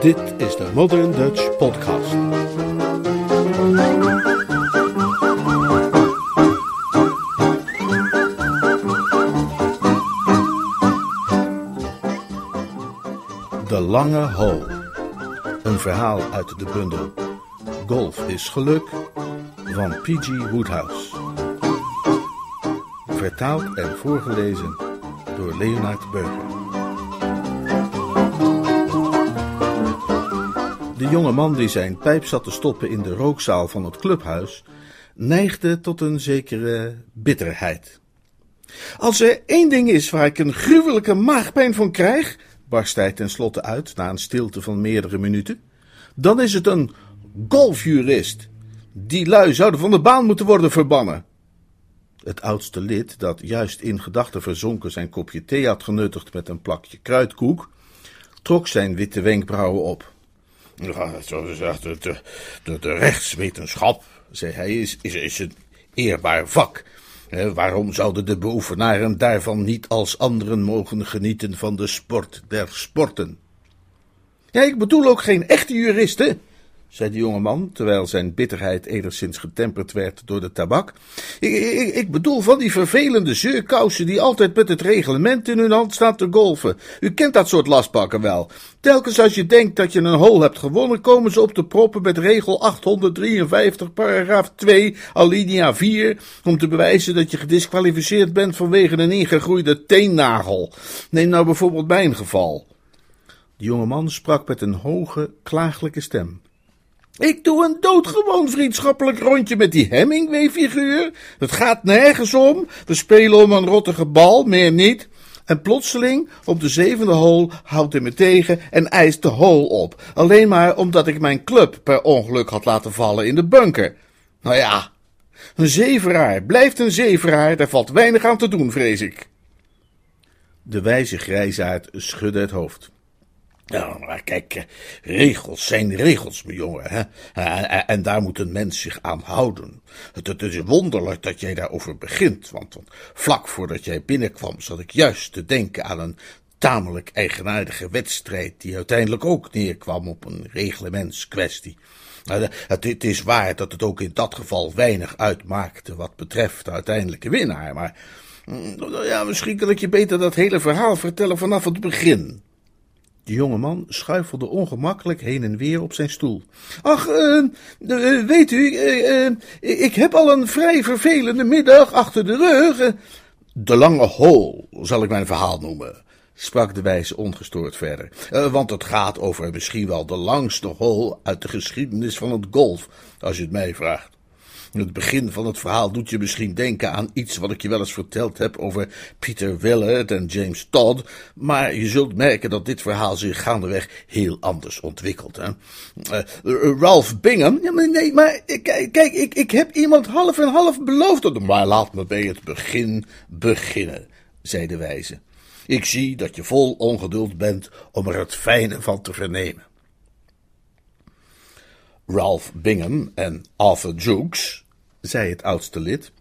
Dit is de Modern Dutch Podcast. De Lange Hole. Een verhaal uit de bundel Golf is geluk van P.G. Woodhouse. Vertaald en voorgelezen door Leonard Beuger. De jonge man die zijn pijp zat te stoppen in de rookzaal van het clubhuis, neigde tot een zekere bitterheid. Als er één ding is waar ik een gruwelijke maagpijn van krijg, barst hij tenslotte uit na een stilte van meerdere minuten, dan is het een golfjurist. Die lui zouden van de baan moeten worden verbannen. Het oudste lid, dat juist in gedachten verzonken zijn kopje thee had genuttigd met een plakje kruidkoek, trok zijn witte wenkbrauwen op. Ja, de, de, de, de rechtswetenschap, zei hij, is, is, is een eerbaar vak. waarom zouden de beoefenaren daarvan niet als anderen mogen genieten van de sport der sporten? Ja, ik bedoel ook geen echte juristen, zei de jonge man, terwijl zijn bitterheid enigszins getemperd werd door de tabak. Ik, bedoel van die vervelende zeurkousen die altijd met het reglement in hun hand staan te golven. U kent dat soort lastpakken wel. Telkens als je denkt dat je een hol hebt gewonnen, komen ze op de proppen met regel 853, paragraaf 2, alinea 4, om te bewijzen dat je gedisqualificeerd bent vanwege een ingegroeide teennagel. Neem nou bijvoorbeeld mijn geval. De jonge man sprak met een hoge, klagelijke stem. Ik doe een doodgewoon vriendschappelijk rondje met die Hemingway-figuur. Het gaat nergens om. We spelen om een rottige bal, meer niet. En plotseling, op de zevende hole, houdt hij me tegen en eist de hole op. Alleen maar omdat ik mijn club per ongeluk had laten vallen in de bunker. Nou ja, een zeveraar blijft een zeveraar, daar valt weinig aan te doen, vrees ik. De wijze grijzaard schudde het hoofd. Ja, maar kijk, eh, regels zijn regels, mijn jongen, hè? En, en daar moet een mens zich aan houden. Het, is wonderlijk dat jij daarover begint, want, want vlak voordat jij binnenkwam zat ik juist te denken aan een tamelijk eigenaardige wedstrijd die uiteindelijk ook neerkwam op een reglementskwestie. Nou, het, het is waar dat het ook in dat geval weinig uitmaakte wat betreft de uiteindelijke winnaar, maar mm, ja, misschien kan ik je beter dat hele verhaal vertellen vanaf het begin. De jonge man schuifelde ongemakkelijk heen en weer op zijn stoel. Ach, uh, weet u, uh, ik heb al een vrij vervelende middag achter de rug. De lange hol, zal ik mijn verhaal noemen, sprak de wijze ongestoord verder. want het gaat over misschien wel de langste hol uit de geschiedenis van het golf, als je het mij vraagt. Het begin van het verhaal doet je misschien denken aan iets wat ik je wel eens verteld heb over Peter Willard en James Todd, maar je zult merken dat dit verhaal zich gaandeweg heel anders ontwikkelt. Hè? Uh, Ralph Bingham, ja, maar nee, maar kijk, kijk ik, ik heb iemand half en half beloofd, maar laat me bij het begin beginnen, zei de wijze. Ik zie dat je vol ongeduld bent om er het fijne van te vernemen. Ralph Bingham en Arthur Jukes zei het oudste lid,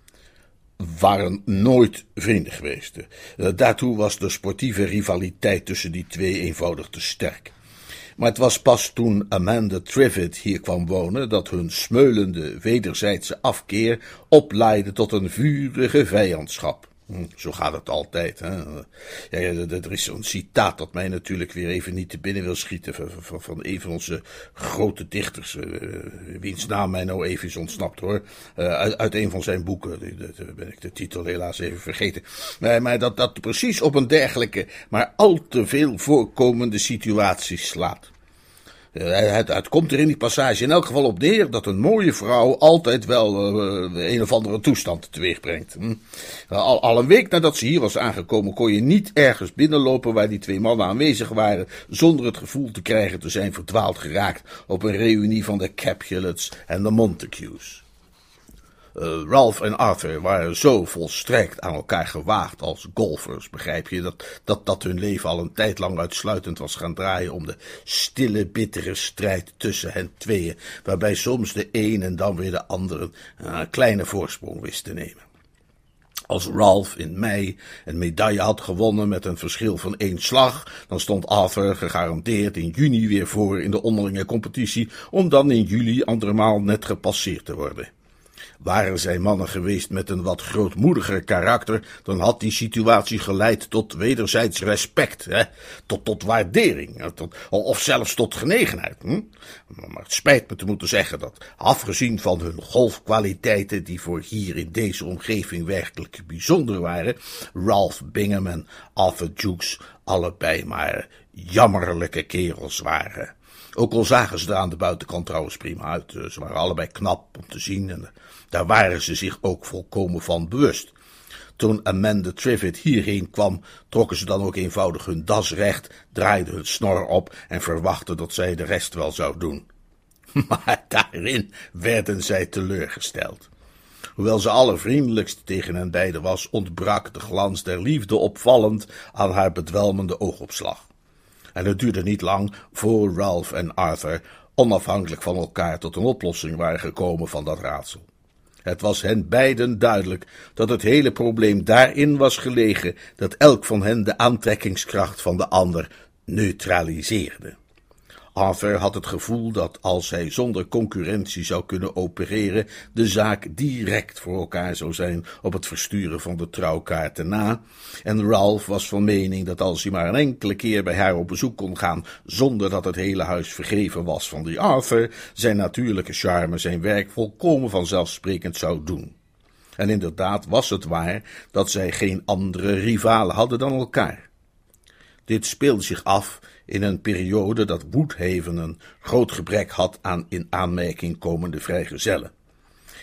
waren nooit vrienden geweest. Eh, daartoe was de sportieve rivaliteit tussen die twee eenvoudig te sterk. Maar het was pas toen Amanda Trivett hier kwam wonen dat hun smeulende wederzijdse afkeer oplaaide tot een vurige vijandschap. Hm, zo gaat het altijd. Hè? Ja, er is zo'n citaat dat mij natuurlijk weer even niet te binnen wil schieten. Van, van, een van onze grote dichters. Uh, wiens naam mij nou even is ontsnapt hoor. Uh, uit, uit, een van zijn boeken. Daar ben ik de titel helaas even vergeten. Maar dat, dat precies op een dergelijke, maar al te veel voorkomende situatie slaat. Eh, het, het, komt er in die passage in elk geval op neer dat een mooie vrouw altijd wel uh, een of andere toestand teweeg brengt. Hm? Al, al, een week nadat ze hier was aangekomen, kon je niet ergens binnenlopen waar die twee mannen aanwezig waren, zonder het gevoel te krijgen te zijn verdwaald geraakt op een reunie van de Capulets en de Montagues. Uh, Ralph en Arthur waren zo volstrekt aan elkaar gewaagd als golfers, begrijp je, dat, dat, dat hun leven al een tijd lang uitsluitend was gaan draaien om de stille, bittere strijd tussen hen tweeën, waarbij soms de een en dan weer de ander een kleine voorsprong wist te nemen. Als Ralph in mei een medaille had gewonnen met een verschil van één slag, dan stond Arthur gegarandeerd in juni weer voor in de onderlinge competitie, om dan in juli andermaal net gepasseerd te worden. Waren zij mannen geweest met een wat grootmoediger karakter, dan had die situatie geleid tot wederzijds respect, hè? Tot, tot waardering, tot, of zelfs tot genegenheid. Hm? Maar het spijt me te moeten zeggen dat, afgezien van hun golfkwaliteiten, die voor hier in deze omgeving werkelijk bijzonder waren, Ralph Bingham en Arthur Jukes allebei maar jammerlijke kerels waren. Ook al zagen ze er aan de buitenkant trouwens prima uit. Ze waren allebei knap om te zien en daar waren ze zich ook volkomen van bewust. Toen Amanda Trivett hierheen kwam, trokken ze dan ook eenvoudig hun das recht, draaiden hun snor op en verwachten dat zij de rest wel zou doen. Maar daarin werden zij teleurgesteld. Hoewel ze allervriendelijkst tegen hen beiden was, ontbrak de glans der liefde opvallend aan haar bedwelmende oogopslag. En het duurde niet lang voor Ralph en Arthur onafhankelijk van elkaar tot een oplossing waren gekomen van dat raadsel. Het was hen beiden duidelijk dat het hele probleem daarin was gelegen dat elk van hen de aantrekkingskracht van de ander neutraliseerde. Arthur had het gevoel dat als hij zonder concurrentie zou kunnen opereren, de zaak direct voor elkaar zou zijn op het versturen van de trouwkaarten na. En Ralph was van mening dat als hij maar een enkele keer bij haar op bezoek kon gaan, zonder dat het hele huis vergeven was van die Arthur, zijn natuurlijke charme zijn werk volkomen vanzelfsprekend zou doen. En inderdaad was het waar dat zij geen andere rivalen hadden dan elkaar. Dit speelde zich af in een periode dat Woodhaven een groot gebrek had aan in aanmerking komende vrijgezellen.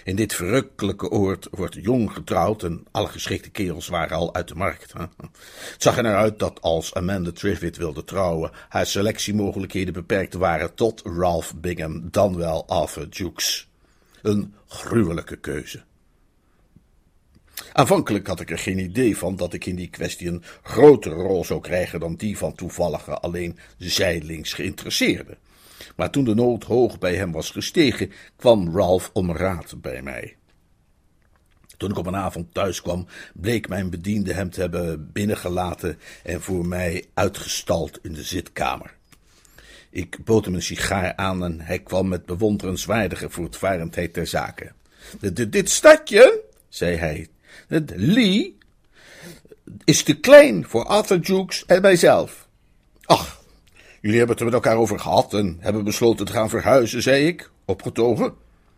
In dit verrukkelijke oord wordt jong getrouwd en alle geschikte kerels waren al uit de markt. Het zag er uit dat als Amanda Trivett wilde trouwen, haar selectiemogelijkheden beperkt waren tot Ralph Bingham, dan wel Arthur Jukes. Een gruwelijke keuze. Aanvankelijk had ik er geen idee van dat ik in die kwestie een grotere rol zou krijgen dan die van toevallige alleen zijlings geïnteresseerde. Maar toen de nood hoog bij hem was gestegen, kwam Ralph om raad bij mij. Toen ik op een avond thuis kwam, bleek mijn bediende hem te hebben binnengelaten en voor mij uitgestald in de zitkamer. Ik bood hem een sigaar aan en hij kwam met bewonderenswaardige voortvarendheid ter zake. Dit stadje, zei hij, het Lee is te klein voor Arthur Jukes en mijzelf. Ach, jullie hebben het er met elkaar over gehad en hebben besloten te gaan verhuizen, zei ik, opgetogen.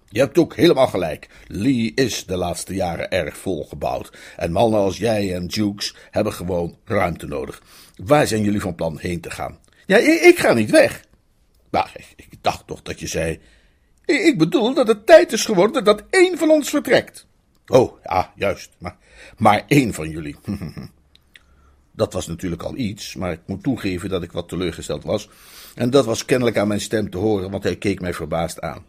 Je hebt ook helemaal gelijk. Lee is de laatste jaren erg volgebouwd. En mannen als jij en Jukes hebben gewoon ruimte nodig. Waar zijn jullie van plan heen te gaan? Ja, ik, ga niet weg. Nou, ik, ik, dacht toch dat je zei. Ik bedoel dat het tijd is geworden dat één van ons vertrekt. Oh, ja, juist. Maar, maar één van jullie. Dat was natuurlijk al iets, maar ik moet toegeven dat ik wat teleurgesteld was. En dat was kennelijk aan mijn stem te horen, want hij keek mij verbaasd aan.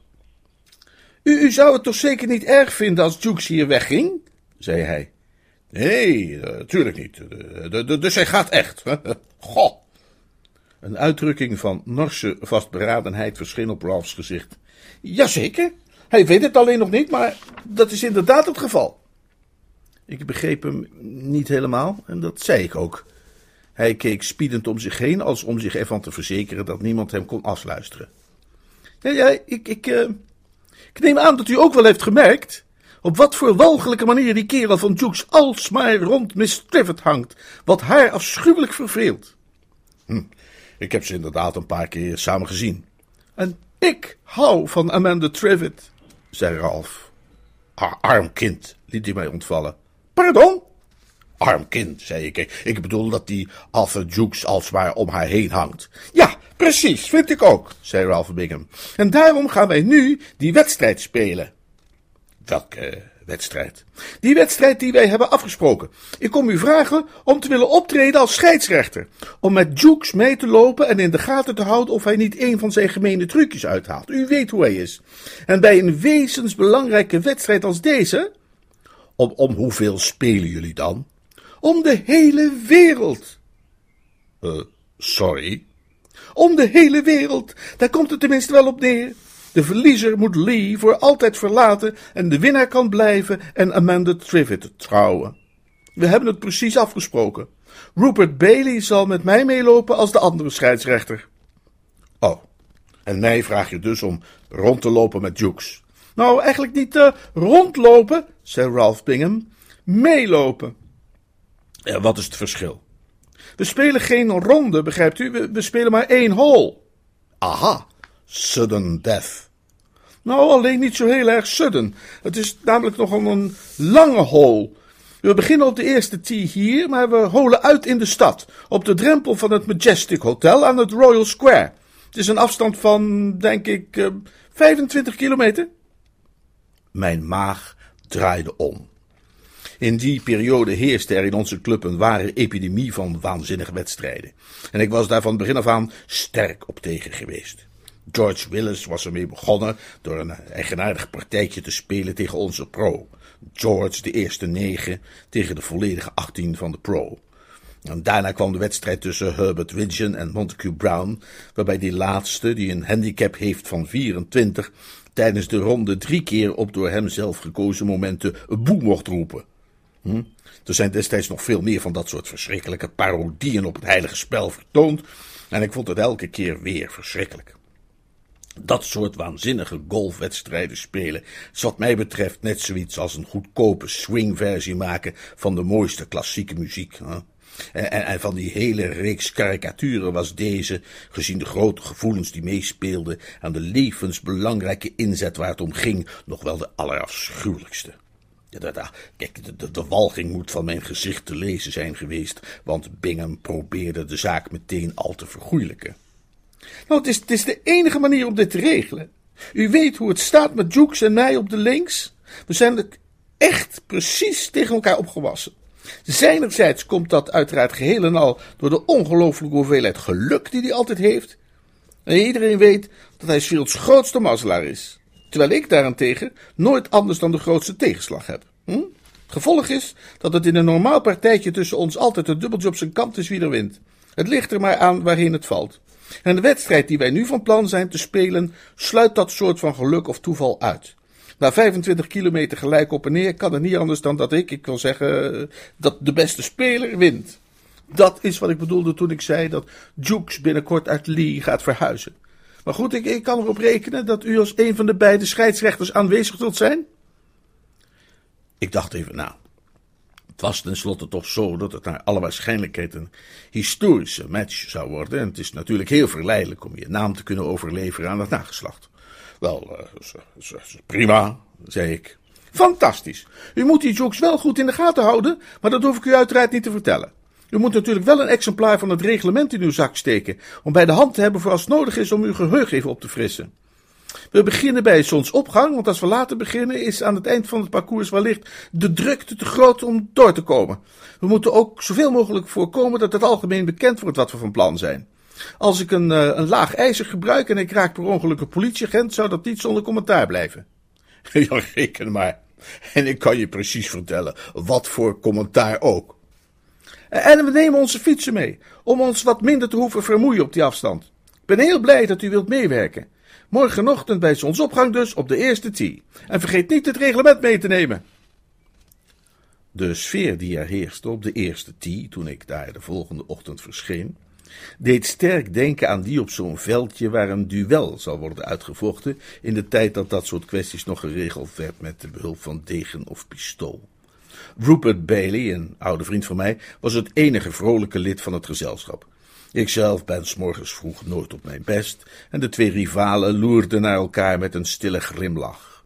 U, u zou het toch zeker niet erg vinden als Jukes hier wegging? zei hij. Nee, natuurlijk niet. Dus hij gaat echt. Goh. Een uitdrukking van norse vastberadenheid verscheen op Ralphs gezicht. Jazeker, hij weet het alleen nog niet, maar dat is inderdaad het geval. Ik begreep hem niet helemaal en dat zei ik ook. Hij keek spiedend om zich heen, als om zich ervan te verzekeren dat niemand hem kon afluisteren. Ja, ja ik, ik, uh, ik neem aan dat u ook wel heeft gemerkt op wat voor walgelijke manier die kerel van Jukes alsmaar rond Miss Trivett hangt, wat haar afschuwelijk verveelt. Hm, ik heb ze inderdaad een paar keer samen gezien. En ik hou van Amanda Trivett zei Ralph. Arm kind, liet hij mij ontvallen. Pardon? Arm kind, zei ik. Ik bedoel dat die Arthur Jukes alsmaar om haar heen hangt. Ja, precies, vind ik ook, zei Ralph Bingham. En daarom gaan wij nu die wedstrijd spelen. Welke wedstrijd? Die wedstrijd die wij hebben afgesproken. Ik kom u vragen om te willen optreden als scheidsrechter. Om met Jukes mee te lopen en in de gaten te houden of hij niet een van zijn gemene trucjes uithaalt. U weet hoe hij is. En bij een wezensbelangrijke wedstrijd als deze. Om, om hoeveel spelen jullie dan? Om de hele wereld. Uh, sorry. Om de hele wereld. Daar komt het tenminste wel op neer. De verliezer moet Lee voor altijd verlaten en de winnaar kan blijven en Amanda Trivett trouwen. We hebben het precies afgesproken. Rupert Bailey zal met mij meelopen als de andere scheidsrechter. Oh, en mij vraag je dus om rond te lopen met Jukes. Nou, eigenlijk niet uh, rondlopen, zei Ralph Bingham. Meelopen. Ja, wat is het verschil? We spelen geen ronde, begrijpt u? We, we spelen maar één hole. Aha, sudden death. Nou, alleen niet zo heel erg sudden. Het is namelijk nogal een lange hole. We beginnen op de eerste tee hier, maar we holen uit in de stad. Op de drempel van het Majestic Hotel aan het Royal Square. Het is een afstand van, denk ik, 25 eh, kilometer. Mijn maag draaide om. In die periode heerste er in onze club een ware epidemie van waanzinnige wedstrijden. En ik was daar van begin af aan sterk op tegen geweest. George Willis was ermee begonnen door een eigenaardig partijtje te spelen tegen onze pro. George de eerste negen tegen de volledige achttien van de pro. En daarna kwam de wedstrijd tussen Herbert Widgeon en Montague Brown, waarbij die laatste, die een handicap heeft van 24, tijdens de ronde drie keer op door hem zelf gekozen momenten boe mocht roepen. Hm? Er zijn destijds nog veel meer van dat soort verschrikkelijke parodieën op het heilige spel vertoond, en ik vond het elke keer weer verschrikkelijk. Dat soort waanzinnige golfwedstrijden spelen is wat mij betreft net zoiets als een goedkope swingversie maken van de mooiste klassieke muziek. Hè? En, en, van die hele reeks karikaturen was deze, gezien de grote gevoelens die meespeelden aan de levensbelangrijke inzet waar het om ging, nog wel de allerafschuwelijkste. Ja, kijk, de, de, de, walging moet van mijn gezicht te lezen zijn geweest, want Bingham probeerde de zaak meteen al te vergoeilijken. Nou, het is, het de enige manier om dit te regelen. U weet hoe het staat met Jukes en mij op de links. We zijn echt precies tegen elkaar opgewassen. Zijnerzijds komt dat uiteraard geheel en al door de ongelooflijke hoeveelheid geluk die hij altijd heeft. En iedereen weet dat hij Shields grootste mazzelaar is. Terwijl ik daarentegen nooit anders dan de grootste tegenslag heb. Hm? Gevolg is dat het in een normaal partijtje tussen ons altijd een dubbeltje op zijn kant is wie er wint. Het ligt er maar aan waarheen het valt. En de wedstrijd die wij nu van plan zijn te spelen, sluit dat soort van geluk of toeval uit. Na 25 kilometer gelijk op en neer kan het niet anders dan dat ik, ik wil zeggen, dat de beste speler wint. Dat is wat ik bedoelde toen ik zei dat Jukes binnenkort uit Lee gaat verhuizen. Maar goed, ik, ik kan erop rekenen dat u als een van de beide scheidsrechters aanwezig zult zijn. Ik dacht even na. Het was tenslotte toch zo dat het naar alle waarschijnlijkheid een historische match zou worden. En het is natuurlijk heel verleidelijk om je naam te kunnen overleveren aan het nageslacht. Wel, uh, prima, zei ik. Fantastisch. U moet die jokes wel goed in de gaten houden, maar dat hoef ik u uiteraard niet te vertellen. U moet natuurlijk wel een exemplaar van het reglement in uw zak steken, om bij de hand te hebben voor als het nodig is om uw geheugen even op te frissen. We beginnen bij zonsopgang, want als we later beginnen is aan het eind van het parcours wellicht de drukte te groot om door te komen. We moeten ook zoveel mogelijk voorkomen dat het algemeen bekend wordt wat we van plan zijn. Als ik een, uh, een laag ijzer gebruik en ik raak per ongeluk een politieagent, zou dat niet zonder commentaar blijven. Ja, reken maar. En ik kan je precies vertellen, wat voor commentaar ook. En we nemen onze fietsen mee, om ons wat minder te hoeven vermoeien op die afstand. Ik ben heel blij dat u wilt meewerken. Morgenochtend bij zonsopgang dus op de eerste tee. En vergeet niet het reglement mee te nemen. De sfeer die er heerste op de eerste tee, toen ik daar de volgende ochtend verscheen, deed sterk denken aan die op zo'n veldje waar een duel zal worden uitgevochten in de tijd dat dat soort kwesties nog geregeld werd met de behulp van degen of pistool. Rupert Bailey, een oude vriend van mij, was het enige vrolijke lid van het gezelschap. Ikzelf ben s morgens vroeg nooit op mijn best en de twee rivalen loerden naar elkaar met een stille grimlach.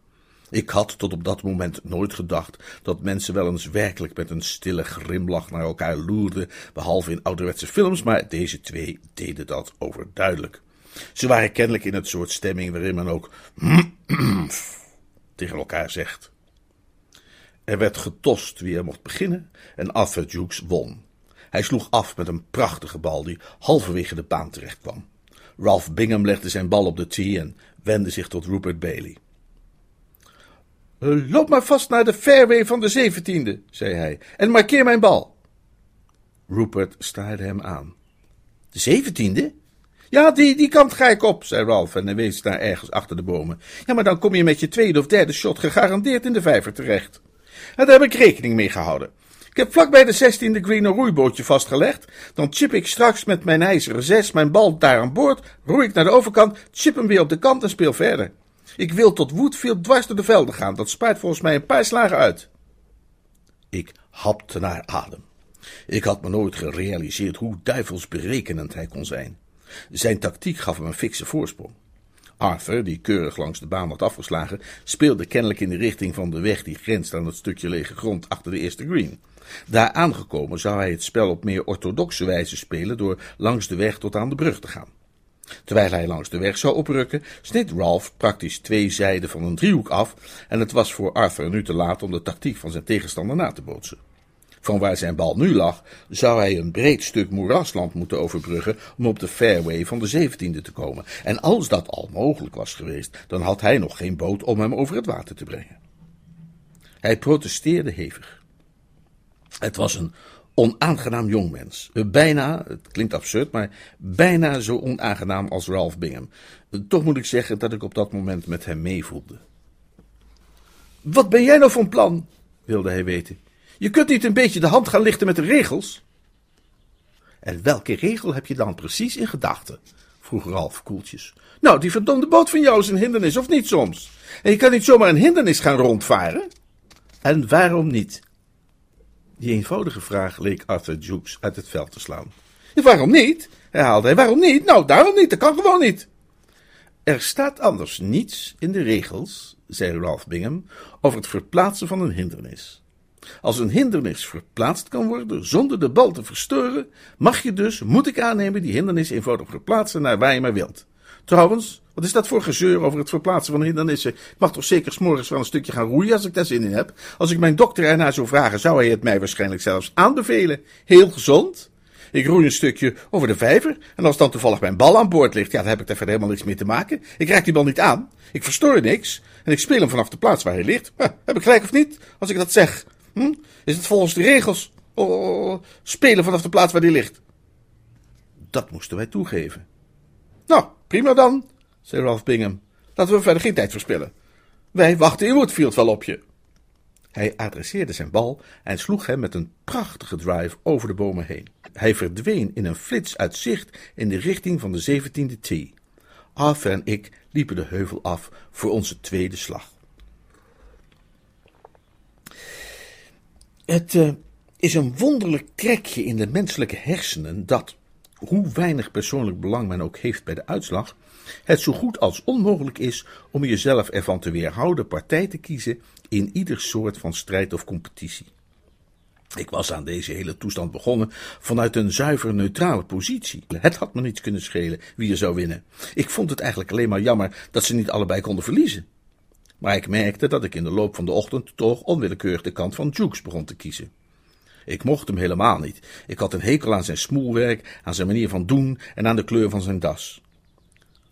Ik had tot op dat moment nooit gedacht dat mensen wel eens werkelijk met een stille grimlach naar elkaar loerden, behalve in ouderwetse films, maar deze twee deden dat overduidelijk. Ze waren kennelijk in het soort stemming waarin men ook tegen elkaar zegt. Er werd getost wie er mocht beginnen en Arthur Jukes won. Hij sloeg af met een prachtige bal die halverwege de baan terecht kwam. Ralph Bingham legde zijn bal op de tee en wendde zich tot Rupert Bailey. Eh, loop maar vast naar de fairway van de zeventiende, zei hij, en markeer mijn bal. Rupert staarde hem aan. De zeventiende? Ja, die, die kant ga ik op, zei Ralph en wees naar ergens achter de bomen. Ja, maar dan kom je met je tweede of derde shot gegarandeerd in de vijver terecht. En daar heb ik rekening mee gehouden. Ik heb vlak bij de 16e green een roeibootje vastgelegd. Dan chip ik straks met mijn ijzeren zes mijn bal daar aan boord, roei ik naar de overkant, chip hem weer op de kant en speel verder. Ik wil tot Woodfield dwars door de velden gaan. Dat spaart volgens mij een paar slagen uit. Ik hapte naar adem. Ik had me nooit gerealiseerd hoe duivels berekenend hij kon zijn. Zijn tactiek gaf hem een fikse voorsprong. Arthur, die keurig langs de baan had afgeslagen, speelde kennelijk in de richting van de weg die grenst aan het stukje lege grond achter de eerste green. Daar aangekomen zou hij het spel op meer orthodoxe wijze spelen door langs de weg tot aan de brug te gaan. Terwijl hij langs de weg zou oprukken, sneed Ralph praktisch twee zijden van een driehoek af en het was voor Arthur nu te laat om de tactiek van zijn tegenstander na te bootsen. Van waar zijn bal nu lag, zou hij een breed stuk moerasland moeten overbruggen om op de fairway van de zeventiende te komen. En als dat al mogelijk was geweest, dan had hij nog geen boot om hem over het water te brengen. Hij protesteerde hevig. Het was een onaangenaam jongmens. Bijna, het klinkt absurd, maar bijna zo onaangenaam als Ralph Bingham. Toch moet ik zeggen dat ik op dat moment met hem meevoelde. Wat ben jij nou van plan? wilde hij weten. Je kunt niet een beetje de hand gaan lichten met de regels? En welke regel heb je dan precies in gedachten? vroeg Ralf koeltjes. Nou, die verdomde boot van jou is een hindernis, of niet soms? En je kan niet zomaar een hindernis gaan rondvaren? En waarom niet? Die eenvoudige vraag leek Arthur Jukes uit het veld te slaan. waarom niet? herhaalde hij. Waarom niet? Nou, daarom niet. Dat kan gewoon niet. Er staat anders niets in de regels, zei Ralph Bingham, over het verplaatsen van een hindernis. Als een hindernis verplaatst kan worden zonder de bal te verstoren, mag je dus, moet ik aannemen, die hindernis eenvoudig verplaatsen naar waar je maar wilt. Trouwens, wat is dat voor gezeur over het verplaatsen van hindernissen? Ik mag toch zeker s'morgens wel een stukje gaan roeien als ik daar zin in heb? Als ik mijn dokter ernaar zou vragen, zou hij het mij waarschijnlijk zelfs aanbevelen. Heel gezond. Ik roei een stukje over de vijver. En als dan toevallig mijn bal aan boord ligt, ja, dan heb ik daar verder helemaal niks mee te maken. Ik raak die bal niet aan. Ik verstoor niks. En ik speel hem vanaf de plaats waar hij ligt. heb ik gelijk of niet? Als ik dat zeg. Hm? Is het volgens de regels oh, spelen vanaf de plaats waar die ligt? Dat moesten wij toegeven. Nou, prima dan, zei Ralph Bingham. Laten we verder geen tijd verspillen. Wij wachten in Woodfield wel op je. Hij adresseerde zijn bal en sloeg hem met een prachtige drive over de bomen heen. Hij verdween in een flits uit zicht in de richting van de zeventiende tee. Arthur en ik liepen de heuvel af voor onze tweede slag. Het uh, is een wonderlijk trekje in de menselijke hersenen dat, hoe weinig persoonlijk belang men ook heeft bij de uitslag, het zo goed als onmogelijk is om jezelf ervan te weerhouden partij te kiezen in ieder soort van strijd of competitie. Ik was aan deze hele toestand begonnen vanuit een zuiver neutrale positie. Het had me niets kunnen schelen wie er zou winnen. Ik vond het eigenlijk alleen maar jammer dat ze niet allebei konden verliezen. Maar ik merkte dat ik in de loop van de ochtend toch onwillekeurig de kant van Jukes begon te kiezen. Ik mocht hem helemaal niet. Ik had een hekel aan zijn smoelwerk, aan zijn manier van doen en aan de kleur van zijn das.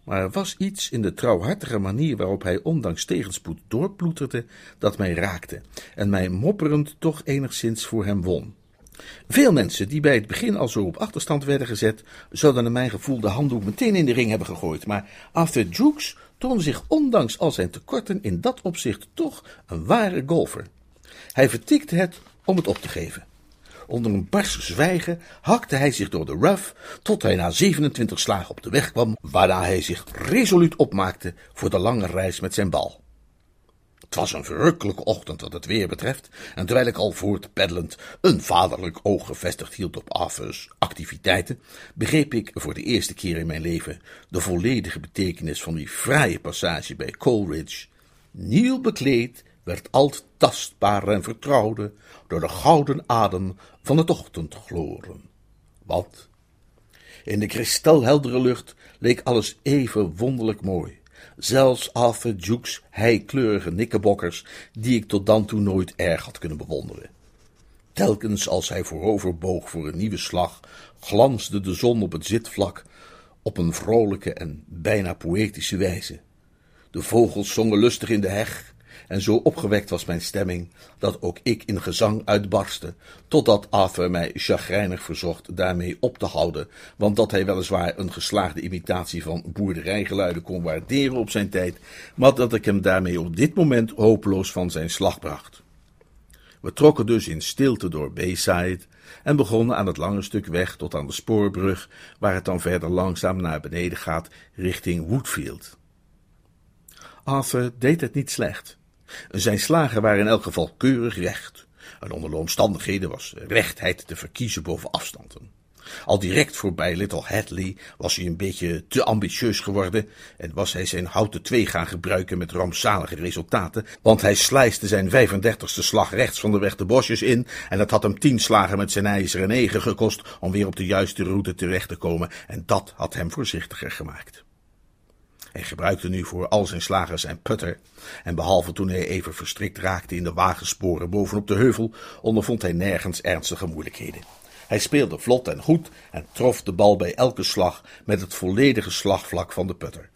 Maar er was iets in de trouwhartige manier waarop hij ondanks tegenspoed doorploeterde, dat mij raakte en mij mopperend toch enigszins voor hem won. Veel mensen die bij het begin al zo op achterstand werden gezet, zouden naar mijn gevoel de handdoek meteen in de ring hebben gegooid, maar Arthur Jukes toonde zich ondanks al zijn tekorten in dat opzicht toch een ware golfer. Hij vertikte het om het op te geven. Onder een bars zwijgen hakte hij zich door de rough tot hij na 27 slagen op de weg kwam, waarna hij zich resoluut opmaakte voor de lange reis met zijn bal. Het was een verrukkelijke ochtend wat het weer betreft, en terwijl ik al voortpeddelend een vaderlijk oog gevestigd hield op Arthur's activiteiten, begreep ik voor de eerste keer in mijn leven de volledige betekenis van die fraaie passage bij Coleridge. Nieuw bekleed werd al tastbaar en vertrouwde door de gouden adem van het ochtendgloren. Wat? In de kristalheldere lucht leek alles even wonderlijk mooi. Zelfs Arthur Jukes heikleurige nikkebokkers, die ik tot dan toe nooit erg had kunnen bewonderen. Telkens als hij voorover boog voor een nieuwe slag, glansde de zon op het zitvlak op een vrolijke en bijna poëtische wijze. De vogels zongen lustig in de heg, en zo opgewekt was mijn stemming, dat ook ik in gezang uitbarstte, totdat Arthur mij chagrijnig verzocht daarmee op te houden, want dat hij weliswaar een geslaagde imitatie van boerderijgeluiden kon waarderen op zijn tijd, maar dat ik hem daarmee op dit moment hopeloos van zijn slag bracht. We trokken dus in stilte door Bayside en begonnen aan het lange stuk weg tot aan de spoorbrug, waar het dan verder langzaam naar beneden gaat richting Woodfield. Arthur deed het niet slecht. Zijn slagen waren in elk geval keurig recht. En onder de omstandigheden was rechtheid te verkiezen boven afstanden. Al direct voorbij Little Hadley was hij een beetje te ambitieus geworden en was hij zijn houten twee gaan gebruiken met rampzalige resultaten, want hij slijste zijn 35ste slag rechts van de weg de bosjes in en het had hem tien slagen met zijn ijzeren negen gekost om weer op de juiste route terecht te komen en dat had hem voorzichtiger gemaakt. Hij gebruikte nu voor al zijn slagen zijn putter, en behalve toen hij even verstrikt raakte in de wagensporen bovenop de heuvel, ondervond hij nergens ernstige moeilijkheden. Hij speelde vlot en goed en trof de bal bij elke slag met het volledige slagvlak van de putter.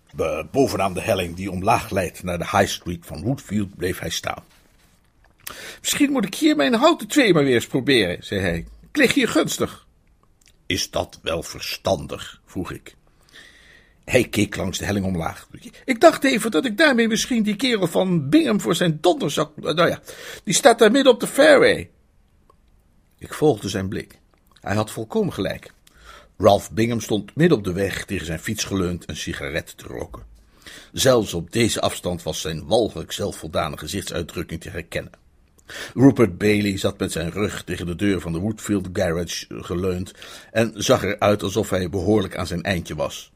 Bovenaan de helling die omlaag leidt naar de High Street van Woodfield bleef hij staan. Misschien moet ik hier mijn houten twee maar weer eens proberen, zei hij. Ik lig hier gunstig. Is dat wel verstandig? vroeg ik. Hij keek langs de helling omlaag. Ik dacht even dat ik daarmee misschien die kerel van Bingham voor zijn donderzak. Nou ja, die staat daar midden op de fairway. Ik volgde zijn blik. Hij had volkomen gelijk. Ralph Bingham stond midden op de weg tegen zijn fiets geleund een sigaret te roken. Zelfs op deze afstand was zijn walgelijk zelfvoldane gezichtsuitdrukking te herkennen. Rupert Bailey zat met zijn rug tegen de deur van de Woodfield Garage geleund en zag eruit alsof hij behoorlijk aan zijn eindje was.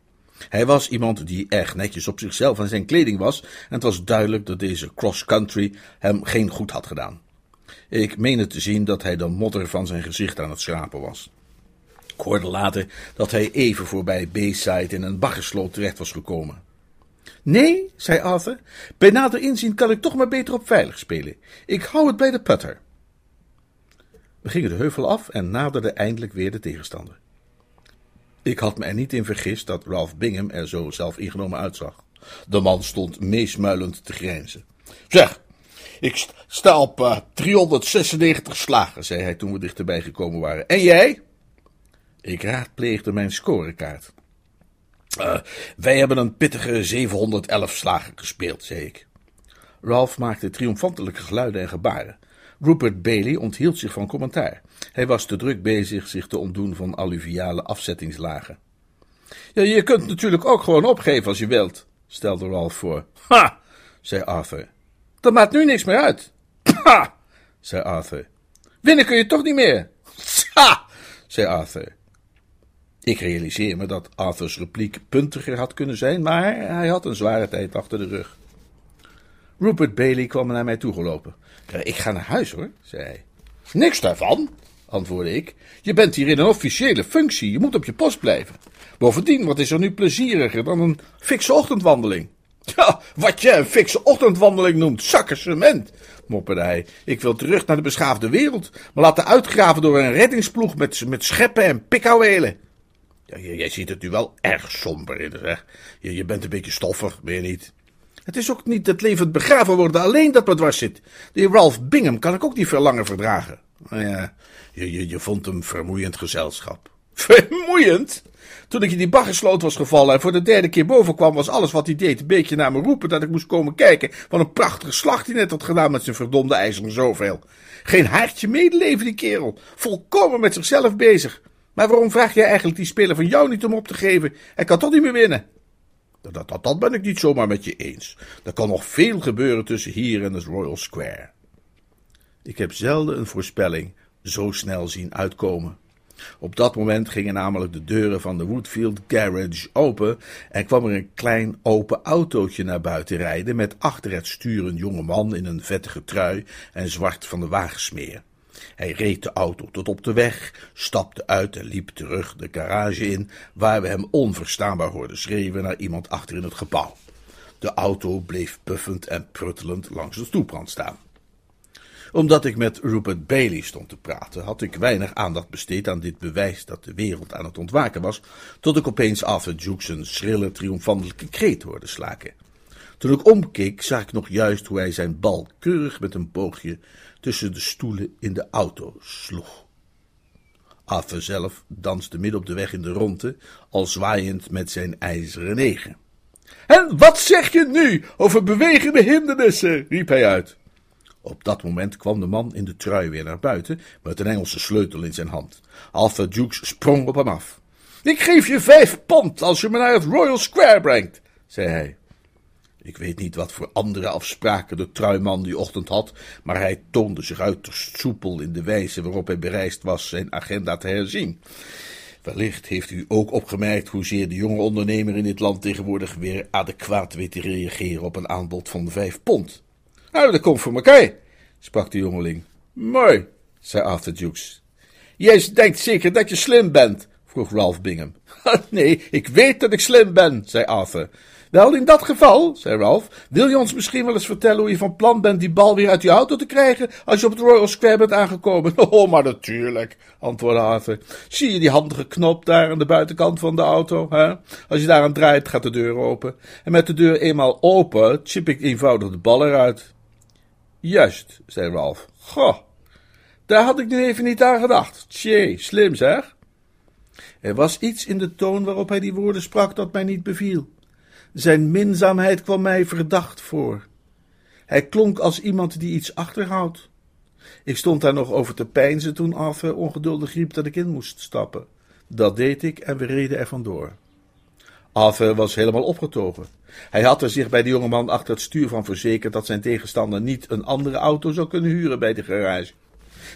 Hij was iemand die erg netjes op zichzelf en zijn kleding was, en het was duidelijk dat deze cross-country hem geen goed had gedaan. Ik meende te zien dat hij de modder van zijn gezicht aan het schrapen was. Ik hoorde later dat hij even voorbij Bayside in een baggersloot terecht was gekomen. Nee, zei Arthur, bij nader inzien kan ik toch maar beter op veilig spelen. Ik hou het bij de putter. We gingen de heuvel af en naderden eindelijk weer de tegenstander. Ik had me er niet in vergist dat Ralph Bingham er zo zelf ingenomen uitzag. De man stond meesmuilend te grijnzen. Zeg, ik sta op uh, eh, 396 slagen, zei hij toen we dichterbij gekomen waren. En jij? Ik raadpleegde mijn scorekaart. Uh, wij hebben een pittige 711 slagen gespeeld, zei ik. Ralph maakte triomfantelijke geluiden en gebaren. Rupert Bailey onthield zich van commentaar. Hij was te druk bezig zich te ontdoen van alluviale afzettingslagen. Ja, je kunt natuurlijk ook gewoon opgeven als je wilt, stelde Ralph voor. Ha, zei Arthur. Dat maakt nu niks meer uit. Ha, zei Arthur. Winnen kun je toch niet meer. Ha, zei Arthur. Ik realiseer me dat Arthurs repliek puntiger had kunnen zijn, maar hij had een zware tijd achter de rug. Rupert Bailey kwam naar mij toegelopen. Ik ga naar huis hoor, zei hij. Niks daarvan, antwoordde ik. Je bent hier in een officiële functie, je moet op je post blijven. Bovendien, wat is er nu plezieriger dan een fikse ochtendwandeling? Ja, wat je een fikse ochtendwandeling noemt, zakken cement, mopperde hij. Ik wil terug naar de beschaafde wereld, maar laten uitgraven door een reddingsploeg met, met scheppen en pikhouwelen. Ja, jij ziet het nu wel erg somber in, zeg. Je, je bent een beetje stoffig, ben je niet? Het is ook niet het levend begraven worden alleen dat me dwars zit. Die Ralph Bingham kan ik ook niet veel langer verdragen. Nou ja, je, je, je vond hem vermoeiend gezelschap. Vermoeiend? Toen ik in die baggersloot was gevallen en voor de derde keer boven kwam, was alles wat hij deed een beetje naar me roepen dat ik moest komen kijken. Wat een prachtige slag die net had gedaan met zijn verdomde ijzeren zoveel. Geen haartje medeleven, die kerel. Volkomen met zichzelf bezig. Maar waarom vraag jij eigenlijk die speler van jou niet om op te geven? Hij kan toch niet meer winnen? Dat, dat, dat ben ik niet zomaar met je eens. Er kan nog veel gebeuren tussen hier en het Royal Square. Ik heb zelden een voorspelling zo snel zien uitkomen. Op dat moment gingen namelijk de deuren van de Woodfield Garage open en kwam er een klein open autootje naar buiten rijden met achter het stuur een jonge man in een vettige trui en zwart van de wagensmeer. Hij reed de auto tot op de weg, stapte uit en liep terug de garage in, waar we hem onverstaanbaar hoorden schreeuwen naar iemand achter in het gebouw. De auto bleef puffend en pruttelend langs de stoeprand staan omdat ik met Rupert Bailey stond te praten, had ik weinig aandacht besteed aan dit bewijs dat de wereld aan het ontwaken was, tot ik opeens Arthur Jukes een schrille, triomfantelijke kreet hoorde slaken. Toen ik omkeek, zag ik nog juist hoe hij zijn bal keurig met een boogje tussen de stoelen in de auto sloeg. Arthur zelf danste midden op de weg in de ronde, al zwaaiend met zijn ijzeren negen. En wat zeg je nu over bewegende hindernissen? riep hij uit. Op dat moment kwam de man in de trui weer naar buiten met een Engelse sleutel in zijn hand. Arthur Jukes sprong op hem af. Ik geef je vijf pond als je me naar het Royal Square brengt, zei hij. Ik weet niet wat voor andere afspraken de truiman die ochtend had, maar hij toonde zich uiterst soepel in de wijze waarop hij bereisd was zijn agenda te herzien. Wellicht heeft u ook opgemerkt hoezeer de jonge ondernemer in dit land tegenwoordig weer adequaat weet te reageren op een aanbod van vijf pond. Nou, dat komt voor elkaar, sprak de jongeling. Mooi, zei Arthur Jukes. Jij denkt zeker dat je slim bent, vroeg Ralph Bingham. nee, ik weet dat ik slim ben, zei Arthur. Wel, in dat geval, zei Ralph, wil je ons misschien wel eens vertellen hoe je van plan bent die bal weer uit je auto te krijgen als je op het Royal Square bent aangekomen? Oh, maar natuurlijk, antwoordde Arthur. Zie je die handige knop daar aan de buitenkant van de auto? Hè? Als je daar aan draait, gaat de deur open. En met de deur eenmaal open, chip ik eenvoudig de bal eruit. Juist, zei Ralph. Goh, daar had ik nu even niet aan gedacht. Tjee, slim zeg. Er was iets in de toon waarop hij die woorden sprak dat mij niet beviel. Zijn minzaamheid kwam mij verdacht voor. Hij klonk als iemand die iets achterhoudt. Ik stond daar nog over te peinzen toen Arthur ongeduldig riep dat ik in moest stappen. Dat deed ik en we reden er vandoor. Arthur was helemaal opgetogen. Hij had er zich bij de jongeman achter het stuur van verzekerd dat zijn tegenstander niet een andere auto zou kunnen huren bij de garage.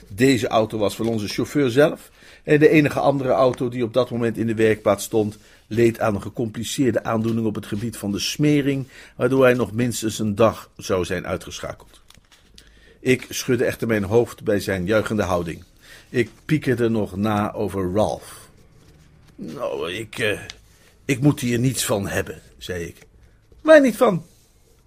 Deze auto was van onze chauffeur zelf en de enige andere auto die op dat moment in de werkplaats stond, leed aan een gecompliceerde aandoening op het gebied van de smering, waardoor hij nog minstens een dag zou zijn uitgeschakeld. Ik schudde echter mijn hoofd bij zijn juichende houding. Ik piekerde nog na over Ralph. Nou, ik, uh, ik moet hier niets van hebben, zei ik. Waar niet van?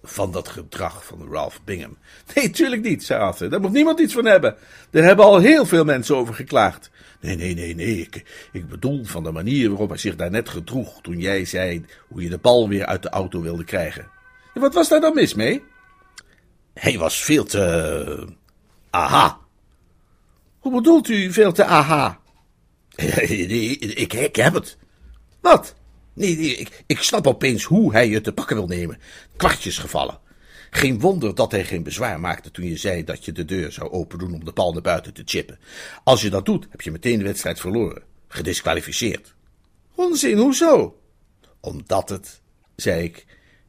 Van dat gedrag van Ralph Bingham. Nee, tuurlijk niet, zei Arthur. Daar moet niemand iets van hebben. Daar hebben al heel veel mensen over geklaagd. Nee, nee, nee, nee. Ik, ik bedoel van de manier waarop hij zich daarnet gedroeg toen jij zei hoe je de bal weer uit de auto wilde krijgen. En wat was daar dan mis mee? Hij was veel te. aha. Hoe bedoelt u veel te aha? ik, ik heb het. Wat? Nee, ik, ik snap opeens hoe hij je te pakken wil nemen. Kwartjes gevallen. Geen wonder dat hij geen bezwaar maakte toen je zei dat je de deur zou opendoen om de bal naar buiten te chippen. Als je dat doet, heb je meteen de wedstrijd verloren. Gedisqualificeerd. Onzin, hoezo? Omdat het, zei ik,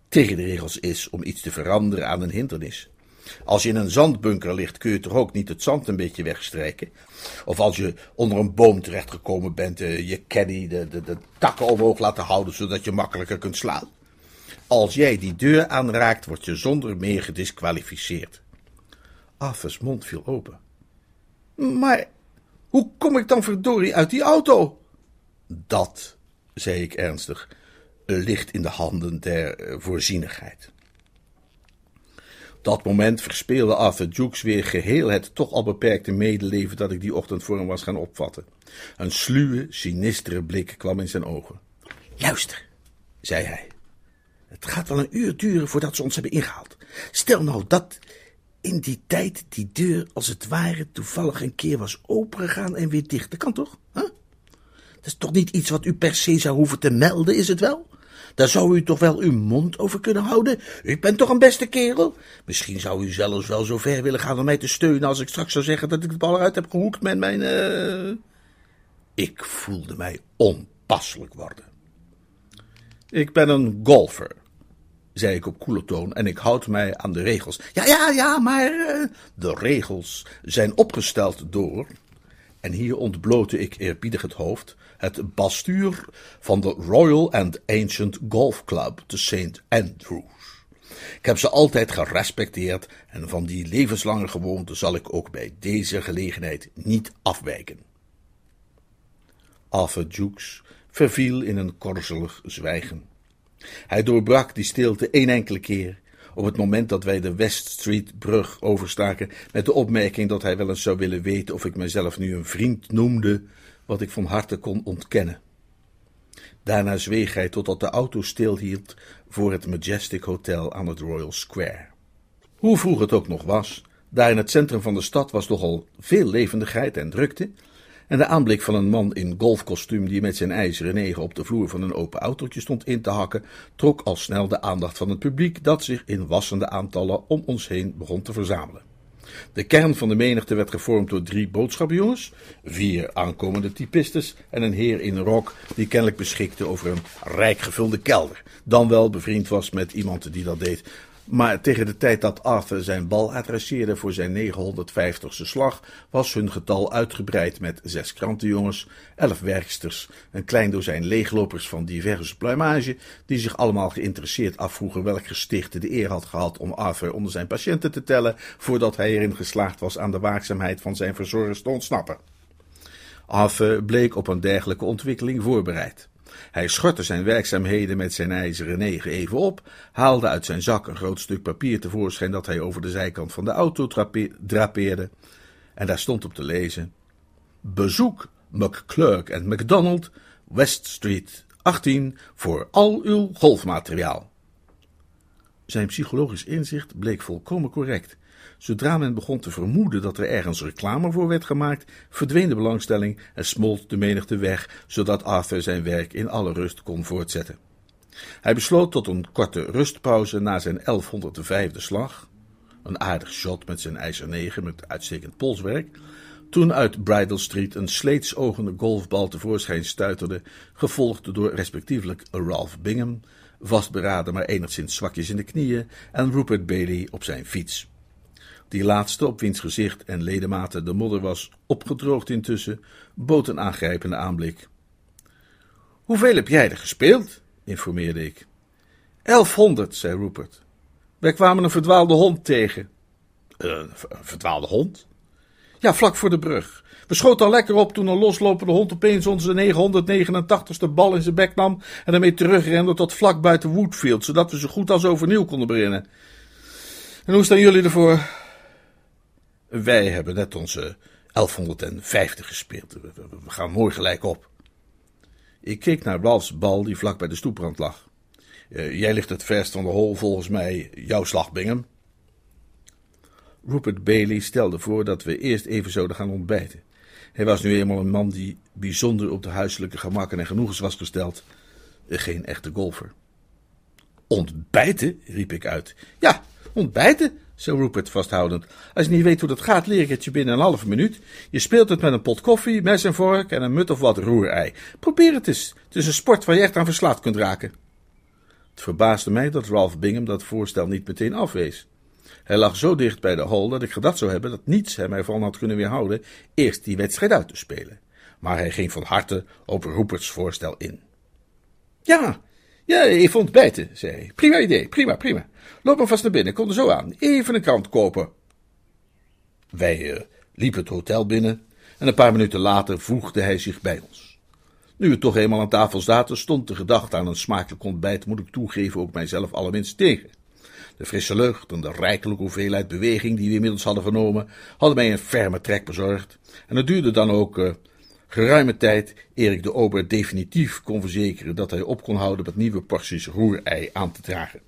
tegen de regels is om iets te veranderen aan een hindernis. Als je in een zandbunker ligt, kun je toch ook niet het zand een beetje wegstrijken? Of als je onder een boom terechtgekomen bent, eh, je caddy de, de, de takken omhoog laten houden, zodat je makkelijker kunt slaan. Als jij die deur aanraakt, word je zonder meer gedisqualificeerd. Arthur's mond viel open. Maar hoe kom ik dan verdorie uit die auto? Dat, zei ik ernstig, ligt in de handen der eh, voorzienigheid. Dat moment verspeelde Arthur Jukes weer geheel het toch al beperkte medeleven dat ik die ochtend voor hem was gaan opvatten. Een sluwe, sinistere blik kwam in zijn ogen. Luister, zei hij. Het gaat wel een uur duren voordat ze ons hebben ingehaald. Stel nou dat in die tijd die deur als het ware toevallig een keer was opengegaan en weer dicht. Dat kan toch? Huh? Dat is toch niet iets wat u per se zou hoeven te melden, is het wel? Daar zou u toch wel uw mond over kunnen houden? U bent toch een beste kerel? Misschien zou u zelfs wel zo ver willen gaan om mij te steunen als ik straks zou zeggen dat ik de bal eruit heb gehoekt met mijn. Uh... Ik voelde mij onpasselijk worden. Ik ben een golfer, zei ik op koele toon, en ik houd mij aan de regels. Ja, ja, ja, maar. Uh... De regels zijn opgesteld door. En hier ontblootte ik eerbiedig het hoofd het bastuur van de Royal and Ancient Golf Club te St. Andrews. Ik heb ze altijd gerespecteerd en van die levenslange gewoonte zal ik ook bij deze gelegenheid niet afwijken. Arthur Jukes verviel in een korzelig zwijgen. Hij doorbrak die stilte één enkele keer, op het moment dat wij de West Street brug overstaken, met de opmerking dat hij wel eens zou willen weten of ik mezelf nu een vriend noemde wat ik van harte kon ontkennen. Daarna zweeg hij totdat de auto stilhield voor het Majestic Hotel aan het Royal Square. Hoe vroeg het ook nog was, daar in het centrum van de stad was nogal veel levendigheid en drukte, en de aanblik van een man in golfkostuum die met zijn ijzeren negen op de vloer van een open autootje stond in te hakken, trok al snel de aandacht van het publiek dat zich in wassende aantallen om ons heen begon te verzamelen. De kern van de menigte werd gevormd door drie boodschappenjongens, vier aankomende typistes en een heer in een rok die kennelijk beschikte over een rijk gevulde kelder. Dan wel bevriend was met iemand die dat deed. Maar tegen de tijd dat Arthur zijn bal adresseerde voor zijn 950ste slag, was hun getal uitgebreid met zes krantenjongens, elf werksters, een klein dozijn leeglopers van diverse pluimage, die zich allemaal geïnteresseerd afvroegen welk gesticht de eer had gehad om Arthur onder zijn patiënten te tellen, voordat hij erin geslaagd was aan de waakzaamheid van zijn verzorgers te ontsnappen. Arthur bleek op een dergelijke ontwikkeling voorbereid. Hij schortte zijn werkzaamheden met zijn ijzeren negen even op, haalde uit zijn zak een groot stuk papier tevoorschijn dat hij over de zijkant van de auto drapeerde, en daar stond op te lezen: Bezoek McClurk en McDonald, West Street 18, voor al uw golfmateriaal. Zijn psychologisch inzicht bleek volkomen correct. Zodra men begon te vermoeden dat er ergens reclame voor werd gemaakt, verdween de belangstelling en smolt de menigte weg, zodat Arthur zijn werk in alle rust kon voortzetten. Hij besloot tot een korte rustpauze na zijn 1105e slag, een aardig shot met zijn ijzer 9 met uitstekend polswerk, toen uit Bridal Street een sleetsogende golfbal tevoorschijn stuiterde, gevolgd door respectievelijk Ralph Bingham, vastberaden maar enigszins zwakjes in de knieën, en Rupert Bailey op zijn fiets. Die laatste, op wiens gezicht en ledematen de modder was opgedroogd intussen, bood een aangrijpende aanblik. Hoeveel heb jij er gespeeld? informeerde ik. Elfhonderd, zei Rupert. Wij kwamen een verdwaalde hond tegen. Een verdwaalde hond? Ja, vlak voor de brug. We schoten al lekker op toen een loslopende hond opeens onze 989ste bal in zijn bek nam en ermee terugrende tot vlak buiten Woodfield, zodat we zo goed als overnieuw konden beginnen. En hoe staan jullie ervoor? Wij hebben net onze 1150 gespeeld. We, gaan mooi gelijk op. Ik keek naar Ralphs bal die vlak bij de stoeprand lag. Uh, jij ligt het verst van de hol, volgens mij jouw slag, Bingham. Rupert Bailey stelde voor dat we eerst even zouden gaan ontbijten. Hij was nu eenmaal een man die bijzonder op de huiselijke gemakken en genoegens was gesteld. Uh, geen echte golfer. Ontbijten? riep ik uit. Ja, ontbijten, zei Rupert vasthoudend. Als je niet weet hoe dat gaat, leer ik het je binnen een halve minuut. Je speelt het met een pot koffie, mes en vork en een mut of wat roerei. Probeer het eens. Het is een sport waar je echt aan verslaafd kunt raken. Het verbaasde mij dat Ralph Bingham dat voorstel niet meteen afwees. Hij lag zo dicht bij de hole dat ik gedacht zou hebben dat niets hem ervan had kunnen weerhouden eerst die wedstrijd uit te spelen. Maar hij ging van harte op Ruperts voorstel in. Ja, ja, even ontbijten, zei hij. Prima idee, prima, prima. Loop maar vast naar binnen, kom er zo aan. Even een krant kopen. Wij uh, liepen het hotel binnen en een paar minuten later voegde hij zich bij ons. Nu we toch eenmaal aan tafel zaten, stond de gedachte aan een smakelijk ontbijt, moet ik toegeven, ook mijzelf allerminst tegen. De frisse lucht en de rijkelijke hoeveelheid beweging die we inmiddels hadden genomen, hadden mij een ferme trek bezorgd. En het duurde dan ook uh, geruime tijd eer ik de ober definitief kon verzekeren dat hij op kon houden met nieuwe porties roerei aan te dragen.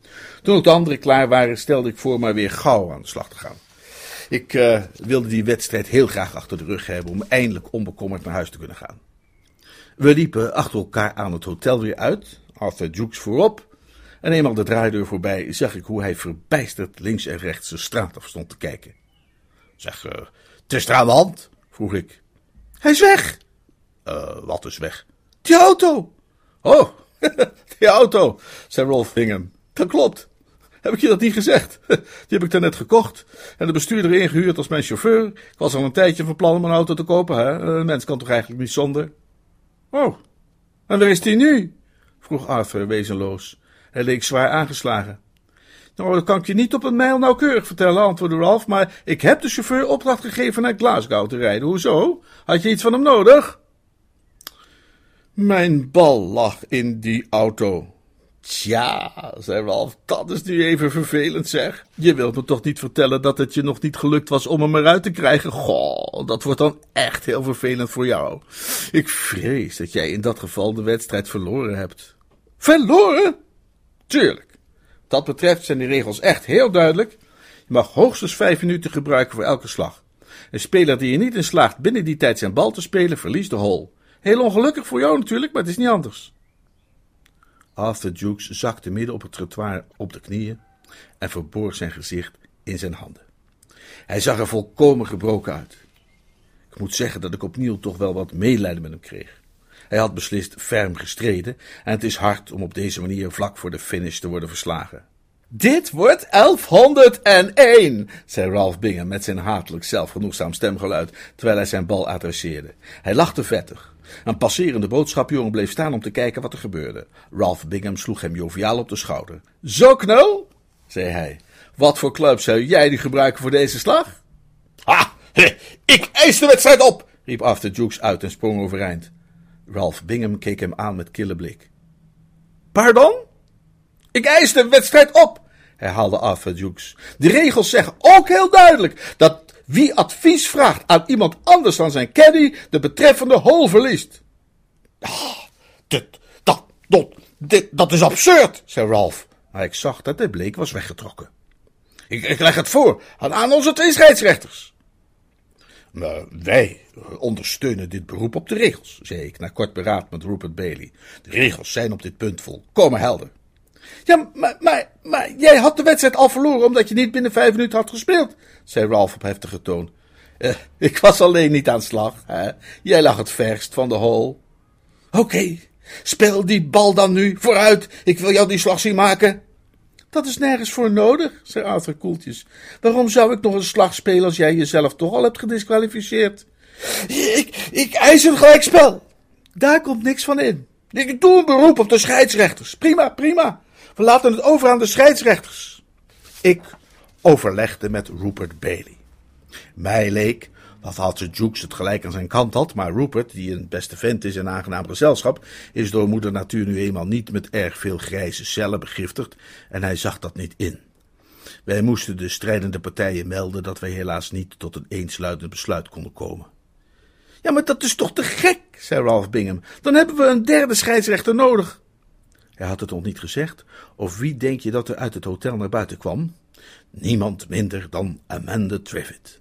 Toen ook de anderen klaar waren, stelde ik voor maar weer gauw aan de slag te gaan. Ik uh, wilde die wedstrijd heel graag achter de rug hebben om eindelijk onbekommerd naar huis te kunnen gaan. We liepen achter elkaar aan het hotel weer uit, Arthur Jukes voorop, en eenmaal de draaideur voorbij zag ik hoe hij verbijsterd links en rechts de straat af stond te kijken. Zeg, uh, is er aan de hand? vroeg ik. Hij is weg, uh, wat is weg? Die auto! Oh, die auto, zei Rolf Bingham. Dat klopt. Heb ik je dat niet gezegd? Die heb ik daarnet gekocht en de bestuurder ingehuurd als mijn chauffeur. Ik was al een tijdje van plan om een auto te kopen, hè? Een mens kan toch eigenlijk niet zonder? Oh, en waar is die nu? vroeg Arthur wezenloos. Hij leek zwaar aangeslagen. Nou, dat kan ik je niet op een mijl nauwkeurig vertellen, antwoordde Ralph, maar ik heb de chauffeur opdracht gegeven naar Glasgow te rijden. Hoezo? Had je iets van hem nodig? Mijn bal lag in die auto. Tja, zei Ralph, dat is nu even vervelend, zeg. Je wilt me toch niet vertellen dat het je nog niet gelukt was om hem eruit te krijgen? Goh, dat wordt dan echt heel vervelend voor jou. Ik vrees dat jij in dat geval de wedstrijd verloren hebt. Verloren? Tuurlijk. Wat dat betreft zijn de regels echt heel duidelijk. Je mag hoogstens vijf minuten gebruiken voor elke slag. Een speler die er niet in slaagt binnen die tijd zijn bal te spelen, verliest de hole. Heel ongelukkig voor jou natuurlijk, maar het is niet anders. Arthur Jukes zakte midden op het trottoir op de knieën en verborg zijn gezicht in zijn handen. Hij zag er volkomen gebroken uit. Ik moet zeggen dat ik opnieuw toch wel wat medelijden met hem kreeg. Hij had beslist ferm gestreden en het is hard om op deze manier vlak voor de finish te worden verslagen. Dit wordt 1101, zei Ralph Bingham met zijn hatelijk zelfgenoegzaam stemgeluid, terwijl hij zijn bal adresseerde. Hij lachte vettig. Een passerende boodschapjongen bleef staan om te kijken wat er gebeurde. Ralph Bingham sloeg hem joviaal op de schouder. Zo, knul, zei hij. Wat voor club zou jij die gebruiken voor deze slag? Ha, ik eis de wedstrijd op, riep After Jukes uit en sprong overeind. Ralph Bingham keek hem aan met kille blik. Pardon? Ik eis de wedstrijd op, herhaalde Arthur Jukes. De regels zeggen ook heel duidelijk dat wie advies vraagt aan iemand anders dan zijn caddy, de betreffende hole verliest. Ah, dit, dat, dat, dit, dat is absurd, zei Ralph. Maar ik zag dat de bleek was weggetrokken. Ik, ik leg het voor aan, onze twee scheidsrechters. Maar wij ondersteunen dit beroep op de regels, zei ik na kort beraad met Rupert Bailey. De regels zijn op dit punt volkomen helder. Ja, maar, maar, jij had de wedstrijd al verloren omdat je niet binnen vijf minuten had gespeeld, zei Ralph op heftige toon. Uh, ik was alleen niet aan slag. Hè? Jij lag het verst van de hol. Oké, speel die bal dan nu, vooruit. Ik wil jou die slag zien maken. Dat is nergens voor nodig, zei Arthur koeltjes. Waarom zou ik nog een slag spelen als jij jezelf toch al hebt gedisqualificeerd? Ik, ik eis een gelijkspel. Daar komt niks van in. Ik doe een beroep op de scheidsrechters. Prima, prima. We laten het over aan de scheidsrechters. Ik overlegde met Rupert Bailey. Mij leek dat Halse Jukes het gelijk aan zijn kant had, maar Rupert, die een beste vent is en aangenaam gezelschap, is door moeder natuur nu eenmaal niet met erg veel grijze cellen begiftigd en hij zag dat niet in. Wij moesten de strijdende partijen melden dat wij helaas niet tot een eensluidend besluit konden komen. Ja, maar dat is toch te gek, zei Ralph Bingham. Dan hebben we een derde scheidsrechter nodig. Hij had het nog niet gezegd, of wie denk je dat er uit het hotel naar buiten kwam? Niemand minder dan Amanda Triffitt.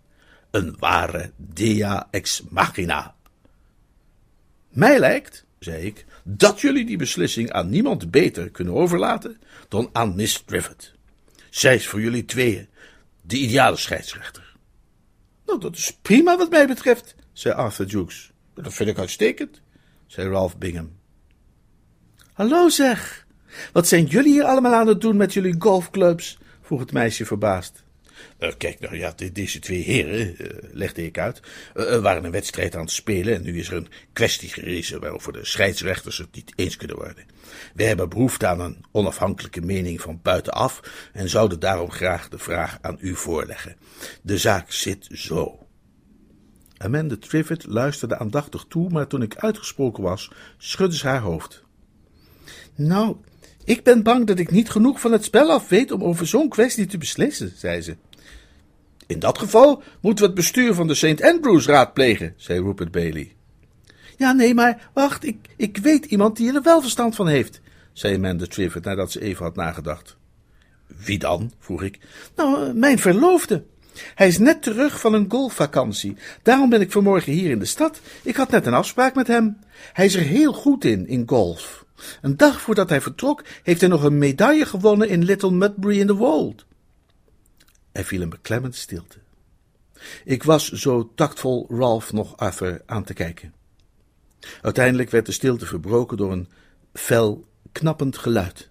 Een ware dea ex machina. Mij lijkt, zei ik, dat jullie die beslissing aan niemand beter kunnen overlaten dan aan Miss Triffitt. Zij is voor jullie tweeën de ideale scheidsrechter. Nou, dat is prima wat mij betreft, zei Arthur Jukes. Dat vind ik uitstekend, zei Ralph Bingham. Hallo zeg, wat zijn jullie hier allemaal aan het doen met jullie golfclubs? vroeg het meisje verbaasd. Uh, kijk, nou ja, deze twee heren, uh, legde ik uit, uh, waren een wedstrijd aan het spelen en nu is er een kwestie gerezen waarover de scheidsrechters het niet eens kunnen worden. We hebben behoefte aan een onafhankelijke mening van buitenaf en zouden daarom graag de vraag aan u voorleggen. De zaak zit zo. Amanda Triffitt luisterde aandachtig toe, maar toen ik uitgesproken was, schudde ze haar hoofd. Nou, ik ben bang dat ik niet genoeg van het spel af weet om over zo'n kwestie te beslissen, zei ze. In dat geval moeten we het bestuur van de St. Andrews raadplegen, zei Rupert Bailey. Ja, nee, maar wacht, ik, ik weet iemand die er wel verstand van heeft, zei Amanda Triffitt nadat ze even had nagedacht. Wie dan? vroeg ik. Nou, eh, mijn verloofde. Hij is net terug van een golfvakantie. Daarom ben ik vanmorgen hier in de stad. Ik had net een afspraak met hem. Hij is er heel goed in, in golf. Een dag voordat hij vertrok, heeft hij nog een medaille gewonnen in Little Mudbury in the Wold. Er viel een beklemmend stilte. Ik was zo tactvol Ralph nog Arthur aan te kijken. Uiteindelijk werd de stilte verbroken door een fel, knappend geluid.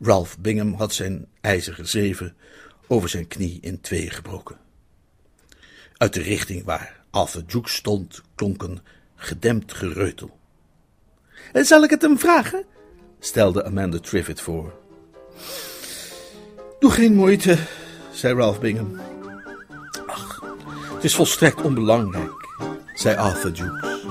Ralph Bingham had zijn ijzeren zeven over zijn knie in tweeën gebroken. Uit de richting waar Arthur Duke stond klonk een gedempt gereutel. Eh, zal ik het hem vragen? stelde Amanda Triffitt voor. Doe geen moeite, zei Ralph Bingham. Ach, het is volstrekt onbelangrijk, zei Arthur Jukes.